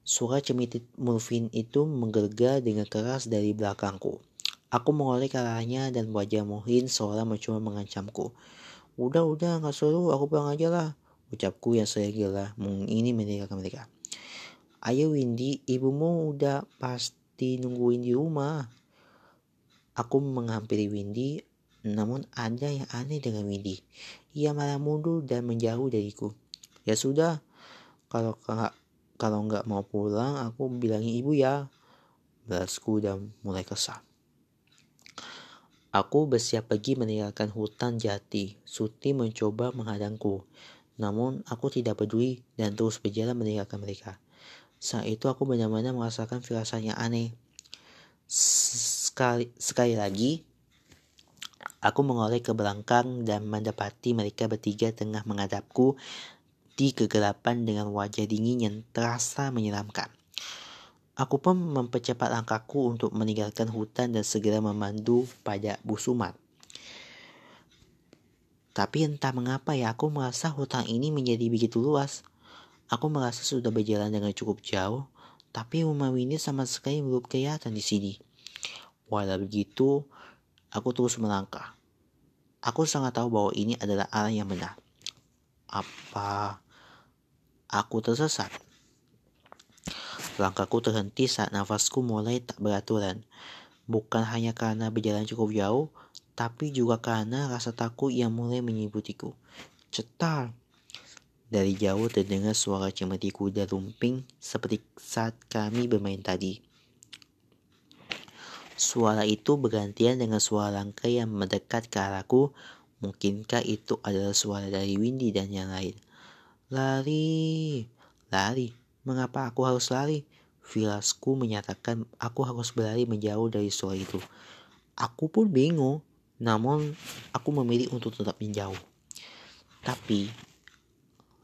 Suara cemitit Murfin itu menggelegar dengan keras dari belakangku. Aku mengoleh dan wajah Muhin seolah mencoba mengancamku. Udah, udah, gak seru, aku pulang aja lah. Ucapku yang saya gila, ini meninggalkan mereka. Ayo Windy, ibumu udah pasti nungguin di rumah. Aku menghampiri Windy, namun ada yang aneh dengan Windy. Ia malah mundur dan menjauh dariku. Ya sudah, kalau nggak kalau nggak mau pulang, aku bilangin ibu ya. Belasku dan mulai kesal. Aku bersiap pergi meninggalkan hutan jati. Suti mencoba menghadangku. Namun aku tidak peduli dan terus berjalan meninggalkan mereka. Saat itu aku benar-benar merasakan firasat yang aneh. Sekali, sekali lagi, aku mengoleh ke belakang dan mendapati mereka bertiga tengah menghadapku di kegelapan dengan wajah dingin yang terasa menyeramkan. Aku pun mempercepat langkahku untuk meninggalkan hutan dan segera memandu pada Busumat. Tapi entah mengapa ya aku merasa hutan ini menjadi begitu luas. Aku merasa sudah berjalan dengan cukup jauh, tapi rumah ini sama sekali belum kelihatan di sini. Walau begitu, aku terus melangkah. Aku sangat tahu bahwa ini adalah arah yang benar. Apa aku tersesat? Langkahku terhenti saat nafasku mulai tak beraturan. Bukan hanya karena berjalan cukup jauh, tapi juga karena rasa takut yang mulai menyebutiku. Cetar. Dari jauh terdengar suara cemeti kuda lumping seperti saat kami bermain tadi. Suara itu bergantian dengan suara langkah yang mendekat ke arahku. Mungkinkah itu adalah suara dari Windy dan yang lain? Lari, lari. Mengapa aku harus lari? Filasku menyatakan aku harus berlari menjauh dari suara itu. Aku pun bingung, namun aku memilih untuk tetap menjauh. Tapi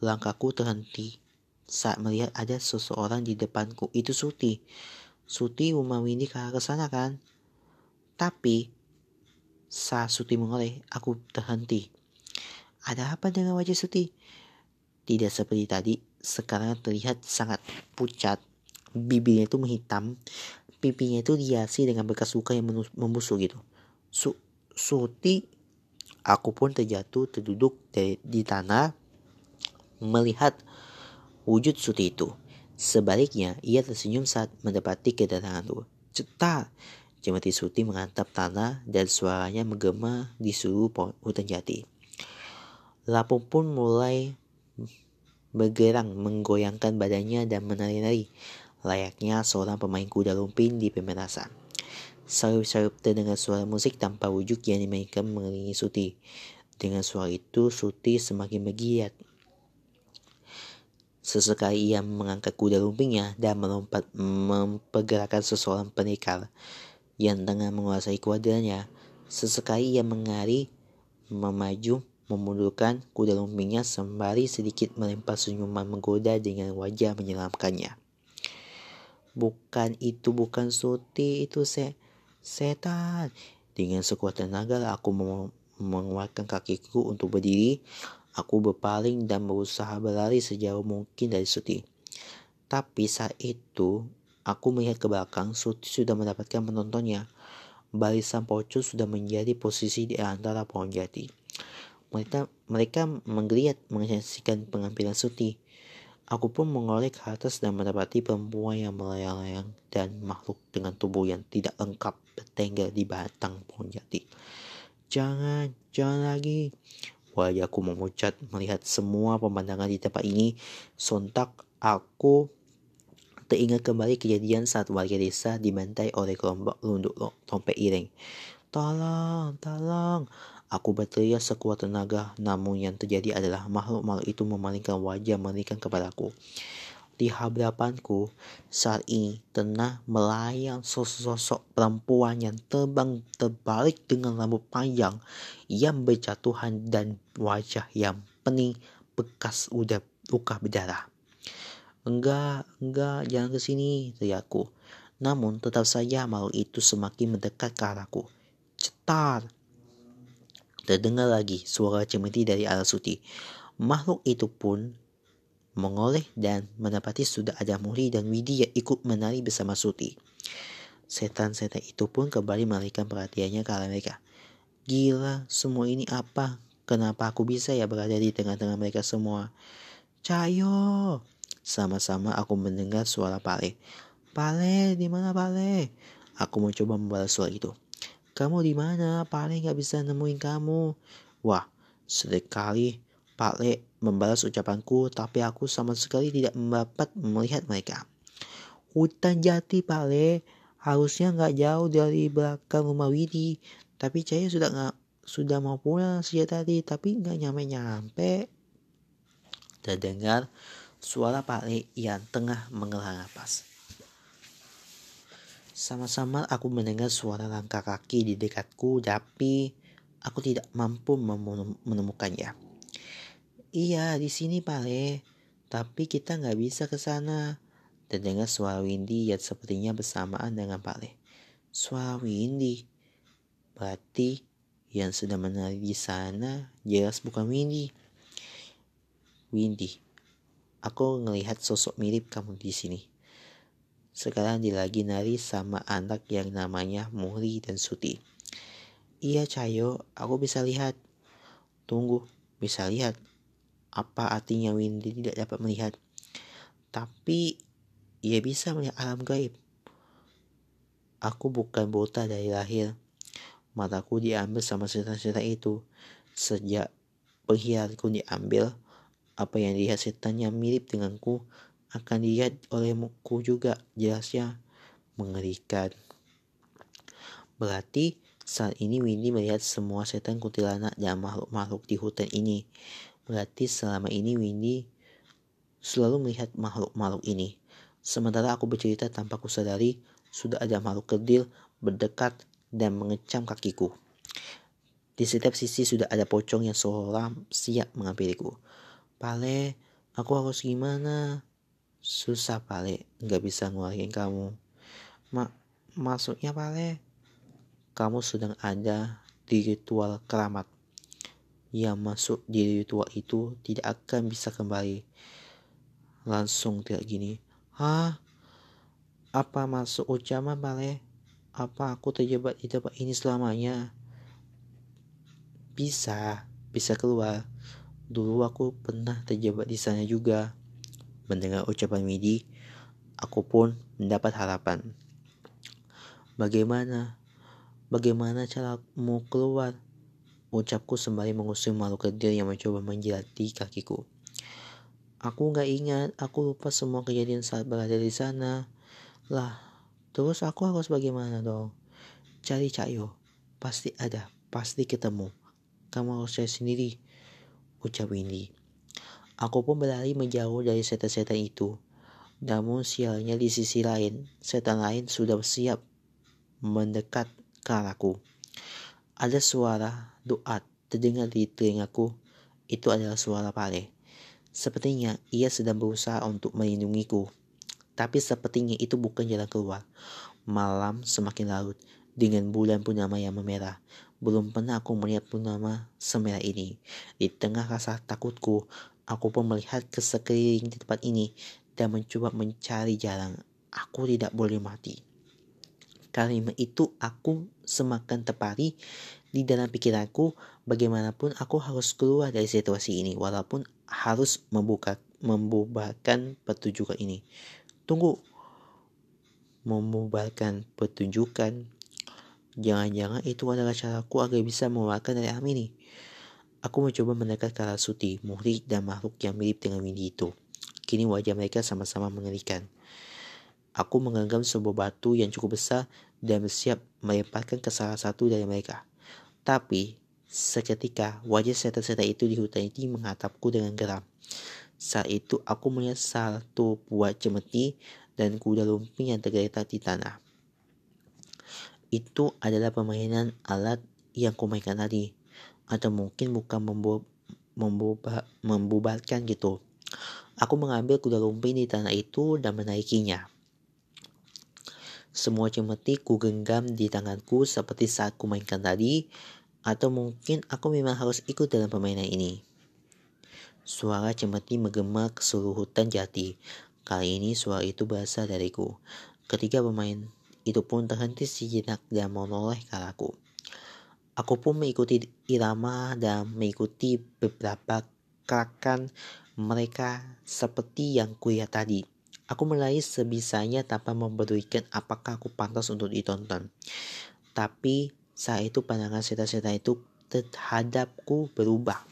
langkahku terhenti saat melihat ada seseorang di depanku. Itu Suti. Suti rumah Windy ke arah sana kan? Tapi saat Suti mengoleh, aku terhenti. Ada apa dengan wajah Suti? Tidak seperti tadi, sekarang terlihat sangat pucat. Bibirnya itu menghitam, pipinya itu dihiasi dengan bekas luka yang membusuk gitu. Su Suti, aku pun terjatuh terduduk di, di tanah melihat wujud Suti itu. Sebaliknya, ia tersenyum saat mendapati kedatanganku. Cetar, Jemati Suti mengantap tanah dan suaranya menggema di seluruh hutan jati. Lapu pun mulai bergerang menggoyangkan badannya dan menari-nari, layaknya seorang pemain kuda lumping di pementasan. Sarup-sarup terdengar suara musik tanpa wujud yang dimainkan mengelilingi Suti. Dengan suara itu, Suti semakin bergiat. Sesekali ia mengangkat kuda lumpingnya dan melompat mempergerakan seseorang penikar yang tengah menguasai kuadrannya. Sesekali ia mengari, memaju, memundurkan kuda lumpingnya sembari sedikit melempar senyuman menggoda dengan wajah menyeramkannya. Bukan itu bukan Suti itu se setan. Dengan sekuat tenaga aku mengeluarkan kakiku untuk berdiri. Aku berpaling dan berusaha berlari sejauh mungkin dari Suti. Tapi saat itu aku melihat ke belakang Suti sudah mendapatkan penontonnya. Barisan pocong sudah menjadi posisi di antara pohon jati. Mereka, mereka menggeliat menyaksikan pengambilan Suti. Aku pun mengoleh ke atas dan mendapati perempuan yang melayang-layang dan makhluk dengan tubuh yang tidak lengkap bertengger di batang pohon jati. Jangan, jangan lagi. Wajahku memucat melihat semua pemandangan di tempat ini. Sontak aku teringat kembali kejadian saat warga desa dibantai oleh kelompok lunduk tompek iring. Tolong, tolong, Aku berteriak sekuat tenaga, namun yang terjadi adalah makhluk-makhluk itu memalingkan wajah mengerikan kepadaku. Di hadapanku saat ini tengah melayang sosok perempuan yang terbang terbalik dengan rambut panjang yang berjatuhan dan wajah yang pening bekas udah luka berdarah. Enggak, enggak, jangan ke sini, teriakku. Namun tetap saja makhluk itu semakin mendekat ke arahku. Cetar, Terdengar lagi suara cemeti dari arah Suti. Makhluk itu pun mengoleh dan mendapati sudah ada Muri dan Widi yang ikut menari bersama Suti. Setan-setan itu pun kembali mengalihkan perhatiannya ke arah mereka. Gila, semua ini apa? Kenapa aku bisa ya berada di tengah-tengah mereka semua? Cayo! Sama-sama aku mendengar suara Pale. Pale, di mana Pale? Aku mencoba membalas suara itu. Kamu di mana? Pak Le nggak bisa nemuin kamu. Wah, sekali Pak Le membalas ucapanku, tapi aku sama sekali tidak dapat melihat mereka. Hutan jati Pak Le, harusnya nggak jauh dari belakang rumah Widi. Tapi saya sudah nggak sudah mau pulang sejak tadi, tapi nggak nyampe-nyampe. Terdengar suara Pak Le yang tengah menghela nafas. Sama-sama aku mendengar suara langkah kaki di dekatku, tapi aku tidak mampu menemukannya. Iya, di sini Pale. Tapi kita nggak bisa ke sana. Terdengar suara Windy yang sepertinya bersamaan dengan Pale. Suara Windy. Berarti yang sedang menari di sana jelas bukan Windy. Windy, aku ngelihat sosok mirip kamu di sini. Sekarang dia lagi nari sama anak yang namanya Muri dan Suti. Iya Cayo, aku bisa lihat. Tunggu, bisa lihat. Apa artinya Windy tidak dapat melihat? Tapi ia bisa melihat alam gaib. Aku bukan buta dari lahir. Mataku diambil sama setan-setan itu. Sejak penghiarku diambil, apa yang dilihat setan yang mirip denganku akan dilihat olehku juga jelasnya mengerikan. Berarti saat ini Windy melihat semua setan kuntilanak dan makhluk-makhluk di hutan ini. Berarti selama ini Windy selalu melihat makhluk-makhluk ini. Sementara aku bercerita tanpa kusadari, sudah ada makhluk kerdil berdekat dan mengecam kakiku. Di setiap sisi sudah ada pocong yang seolah siap mengampiriku. Pale, aku harus gimana? Susah Pale, nggak bisa ngeluarin kamu. Ma maksudnya Pale, kamu sedang ada di ritual keramat. Yang masuk di ritual itu tidak akan bisa kembali. Langsung tidak gini. Hah? Apa masuk ucapan Pale? Apa aku terjebak di tempat ini selamanya? Bisa, bisa keluar. Dulu aku pernah terjebak di sana juga. Mendengar ucapan Midi, aku pun mendapat harapan. Bagaimana? Bagaimana caramu keluar? Ucapku sembari mengusir makhluk kecil yang mencoba menjilati kakiku. Aku nggak ingat, aku lupa semua kejadian saat berada di sana. Lah, Terus aku harus bagaimana dong? Cari Cahyo. Pasti ada. Pasti ketemu. Kamu harus cari sendiri. Ucap Windy. Aku pun berlari menjauh dari setan-setan itu. Namun sialnya di sisi lain, setan lain sudah siap mendekat ke arahku. Ada suara doa terdengar di telingaku. Itu adalah suara Pale. Sepertinya ia sedang berusaha untuk melindungiku. Tapi sepertinya itu bukan jalan keluar. Malam semakin larut dengan bulan purnama yang memerah. Belum pernah aku melihat purnama semerah ini. Di tengah rasa takutku, aku pun melihat ke sekeliling di tempat ini dan mencoba mencari jalan. Aku tidak boleh mati. Karena itu aku semakin terpari di dalam pikiranku bagaimanapun aku harus keluar dari situasi ini walaupun harus membuka membubarkan pertunjukan ini. Tunggu. Membubarkan pertunjukan. Jangan-jangan itu adalah caraku agar bisa mengeluarkan dari alam ini. Aku mencoba mendekat ke arah Suti, murid dan makhluk yang mirip dengan Windy itu. Kini wajah mereka sama-sama mengerikan. Aku menggenggam sebuah batu yang cukup besar dan bersiap melemparkan ke salah satu dari mereka. Tapi, seketika wajah setan-setan itu di hutan ini mengatapku dengan geram. Saat itu aku melihat satu buah cemeti dan kuda lumping yang tergeletak di tanah. Itu adalah permainan alat yang kumainkan tadi. Atau mungkin bukan membu membuba membubarkan gitu. Aku mengambil kuda lumping di tanah itu dan menaikinya. Semua cemeti ku genggam di tanganku seperti saat kumainkan tadi, atau mungkin aku memang harus ikut dalam permainan ini. Suara cemeti menggema ke seluruh hutan jati. Kali ini suara itu berasal dariku. Ketika pemain itu pun terhenti sejenak dan menoleh ke. Aku pun mengikuti irama dan mengikuti beberapa gerakan mereka seperti yang kulihat tadi. Aku mulai sebisanya tanpa mempedulikan apakah aku pantas untuk ditonton. Tapi saat itu pandangan setan-setan itu terhadapku berubah.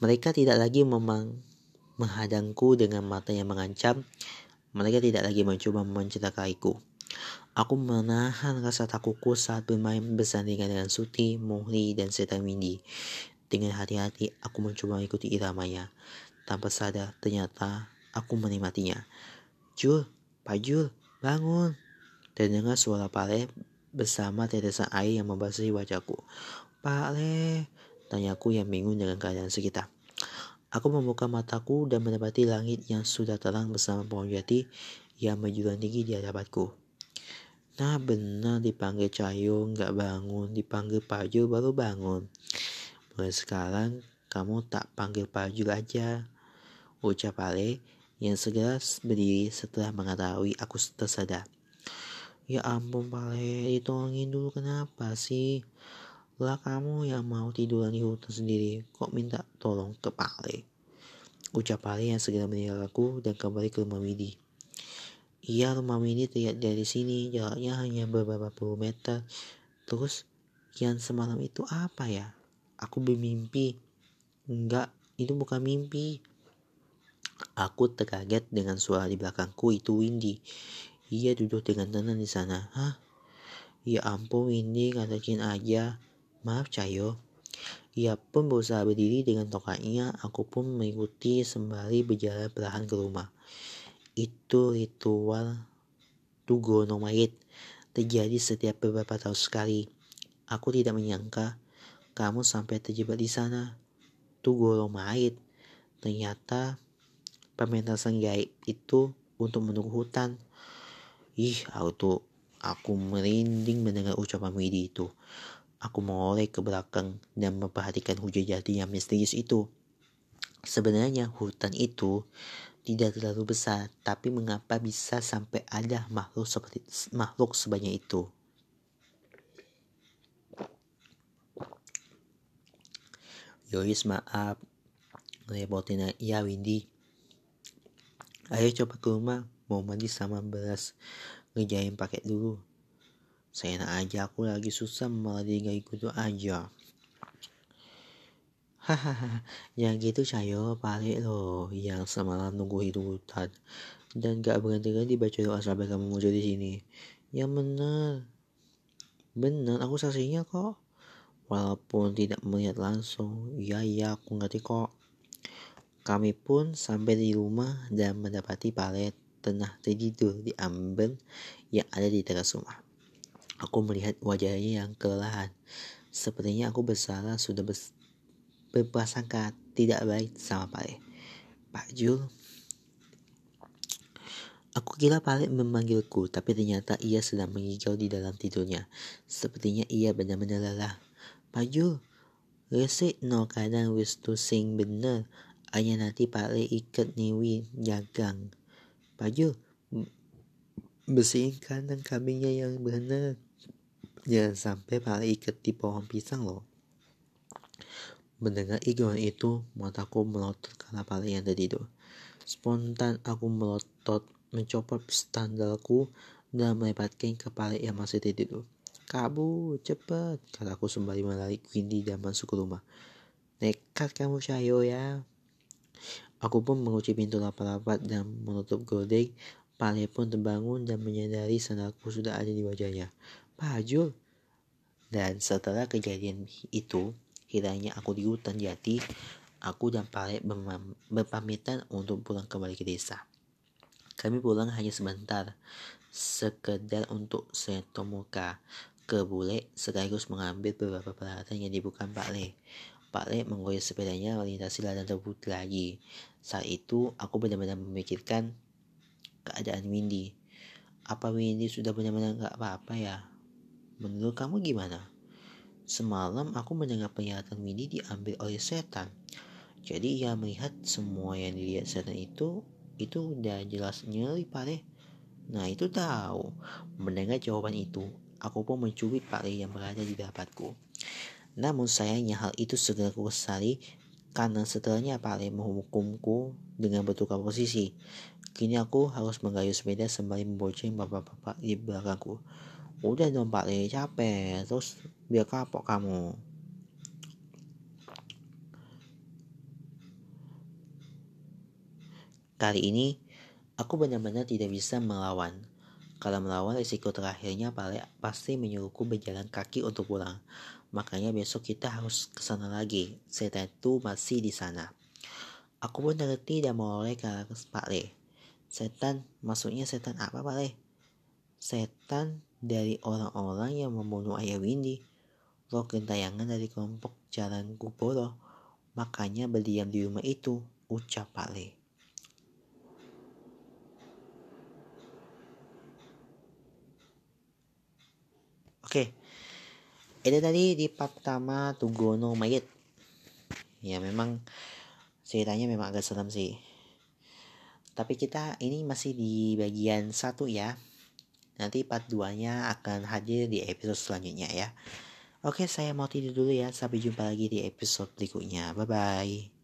Mereka tidak lagi memang menghadangku dengan mata yang mengancam. Mereka tidak lagi mencoba mencelakaiku. Aku menahan rasa takutku saat bermain bersandingan dengan Suti, Muhri, dan Setan Windy. Dengan hati-hati, aku mencoba mengikuti iramanya. Tanpa sadar, ternyata aku menikmatinya. Jul, Pak Jul, Bangun. Terdengar suara Pak Le bersama tetesan air yang membasahi wajahku. Pak Le, tanyaku yang bingung dengan keadaan sekitar. Aku membuka mataku dan mendapati langit yang sudah terang bersama pohon jati yang menjulang tinggi di hadapanku. Nah benar dipanggil Cahyo nggak bangun, dipanggil Paju baru bangun. Mulai sekarang kamu tak panggil Paju aja. Ucap Ale yang segera berdiri setelah mengetahui aku tersadar. Ya ampun Pale, ditolongin dulu kenapa sih? Lah kamu yang mau tiduran di hutan sendiri, kok minta tolong ke Pale? Ucap Pale yang segera meninggalkanku dan kembali ke rumah Widi. Iya rumah ini terlihat dari sini jaraknya hanya beberapa puluh meter. Terus yang semalam itu apa ya? Aku bermimpi. Enggak, itu bukan mimpi. Aku terkaget dengan suara di belakangku itu Windy. Ia duduk dengan tenang di sana. Hah? Ya ampun Windy, katakan aja. Maaf Cayo. Ia pun berusaha berdiri dengan tokatnya. Aku pun mengikuti sembari berjalan perlahan ke rumah. Itu ritual Tugono Mayit terjadi setiap beberapa tahun sekali. Aku tidak menyangka kamu sampai terjebak di sana. Tugono Mayit. Ternyata pementasan gaib itu untuk menunggu hutan. Ih, aku tuh aku merinding mendengar ucapan Widi itu. Aku menoleh ke belakang dan memperhatikan hujan jati yang misterius itu. Sebenarnya hutan itu tidak terlalu besar, tapi mengapa bisa sampai ada makhluk seperti makhluk sebanyak itu? Yoris maaf, repotin ya Windy. Ayo coba ke rumah, mau mandi sama beras, ngejahin pakai dulu. Saya enak aja, aku lagi susah malah dia ikut aja. Hahaha, yang gitu Cayo balik loh yang semalam nunggu hidup hutan dan gak berhenti-henti baca doa sampai kamu muncul di sini. Yang bener, bener aku saksinya kok. Walaupun tidak melihat langsung, iya iya aku ngerti kok. Kami pun sampai di rumah dan mendapati palet tengah tertidur di amben yang ada di teras rumah. Aku melihat wajahnya yang kelelahan. Sepertinya aku bersalah sudah bers berprasangka tidak baik sama Pak Pak Jul. Aku kira Pak memanggilku, tapi ternyata ia sedang mengigau di dalam tidurnya. Sepertinya ia benar-benar lelah. Pak Jul, resik no kadang wis sing bener. Ayah nanti Pak ikat niwi jagang. Pak Jul, bersihin kandang kambingnya yang benar. Jangan sampai Pak ikat di pohon pisang loh. Mendengar iklan itu, mataku melotot karena pala yang tertidur. Spontan aku melotot, mencopot standarku, dan melepaskan kepala yang masih tertidur. Kabur, cepat, kataku sembari menarik Windy dan masuk ke rumah. Nekat kamu Cahyo ya. Aku pun mengunci pintu rapat-rapat dan menutup gordeng. Pale pun terbangun dan menyadari sandalku sudah ada di wajahnya. Pajul. Dan setelah kejadian itu, Kiranya aku di hutan jati, aku dan Pale berpamitan untuk pulang kembali ke desa. Kami pulang hanya sebentar, sekedar untuk setomuka ke bule sekaligus mengambil beberapa peralatan yang dibutuhkan Pak Le. Pak Le menggoyang sepedanya melintasi ladang terbut lagi. Saat itu aku benar-benar memikirkan keadaan Windy. Apa Windy sudah benar-benar gak apa-apa ya? Menurut kamu gimana? Semalam aku mendengar penglihatan Windy diambil oleh setan. Jadi ia melihat semua yang dilihat setan itu itu udah jelas nyeri pare. Nah itu tahu. Mendengar jawaban itu, aku pun mencubit pare yang berada di dapatku. Namun sayangnya hal itu segera kusali karena setelahnya pare menghukumku dengan bertukar posisi. Kini aku harus menggayuh sepeda sembari membonceng bapak-bapak di belakangku. Udah dong Pak Le capek terus biar kapok kamu Kali ini aku benar-benar tidak bisa melawan. Kalau melawan risiko terakhirnya paling pasti menyuruhku berjalan kaki untuk pulang. Makanya besok kita harus ke sana lagi. Setan itu masih di sana. Aku pun ngerti dan menoleh ke Pak Le. Setan, maksudnya setan apa Pak Le? setan dari orang-orang yang membunuh ayah Windy. Roh gentayangan dari kelompok Jalan Kuboro. Makanya berdiam di rumah itu, ucap Pak Le. Oke, itu tadi di part pertama Tugono Mayit. Ya memang ceritanya memang agak serem sih. Tapi kita ini masih di bagian satu ya. Nanti part 2-nya akan hadir di episode selanjutnya ya. Oke, saya mau tidur dulu ya. Sampai jumpa lagi di episode berikutnya. Bye-bye.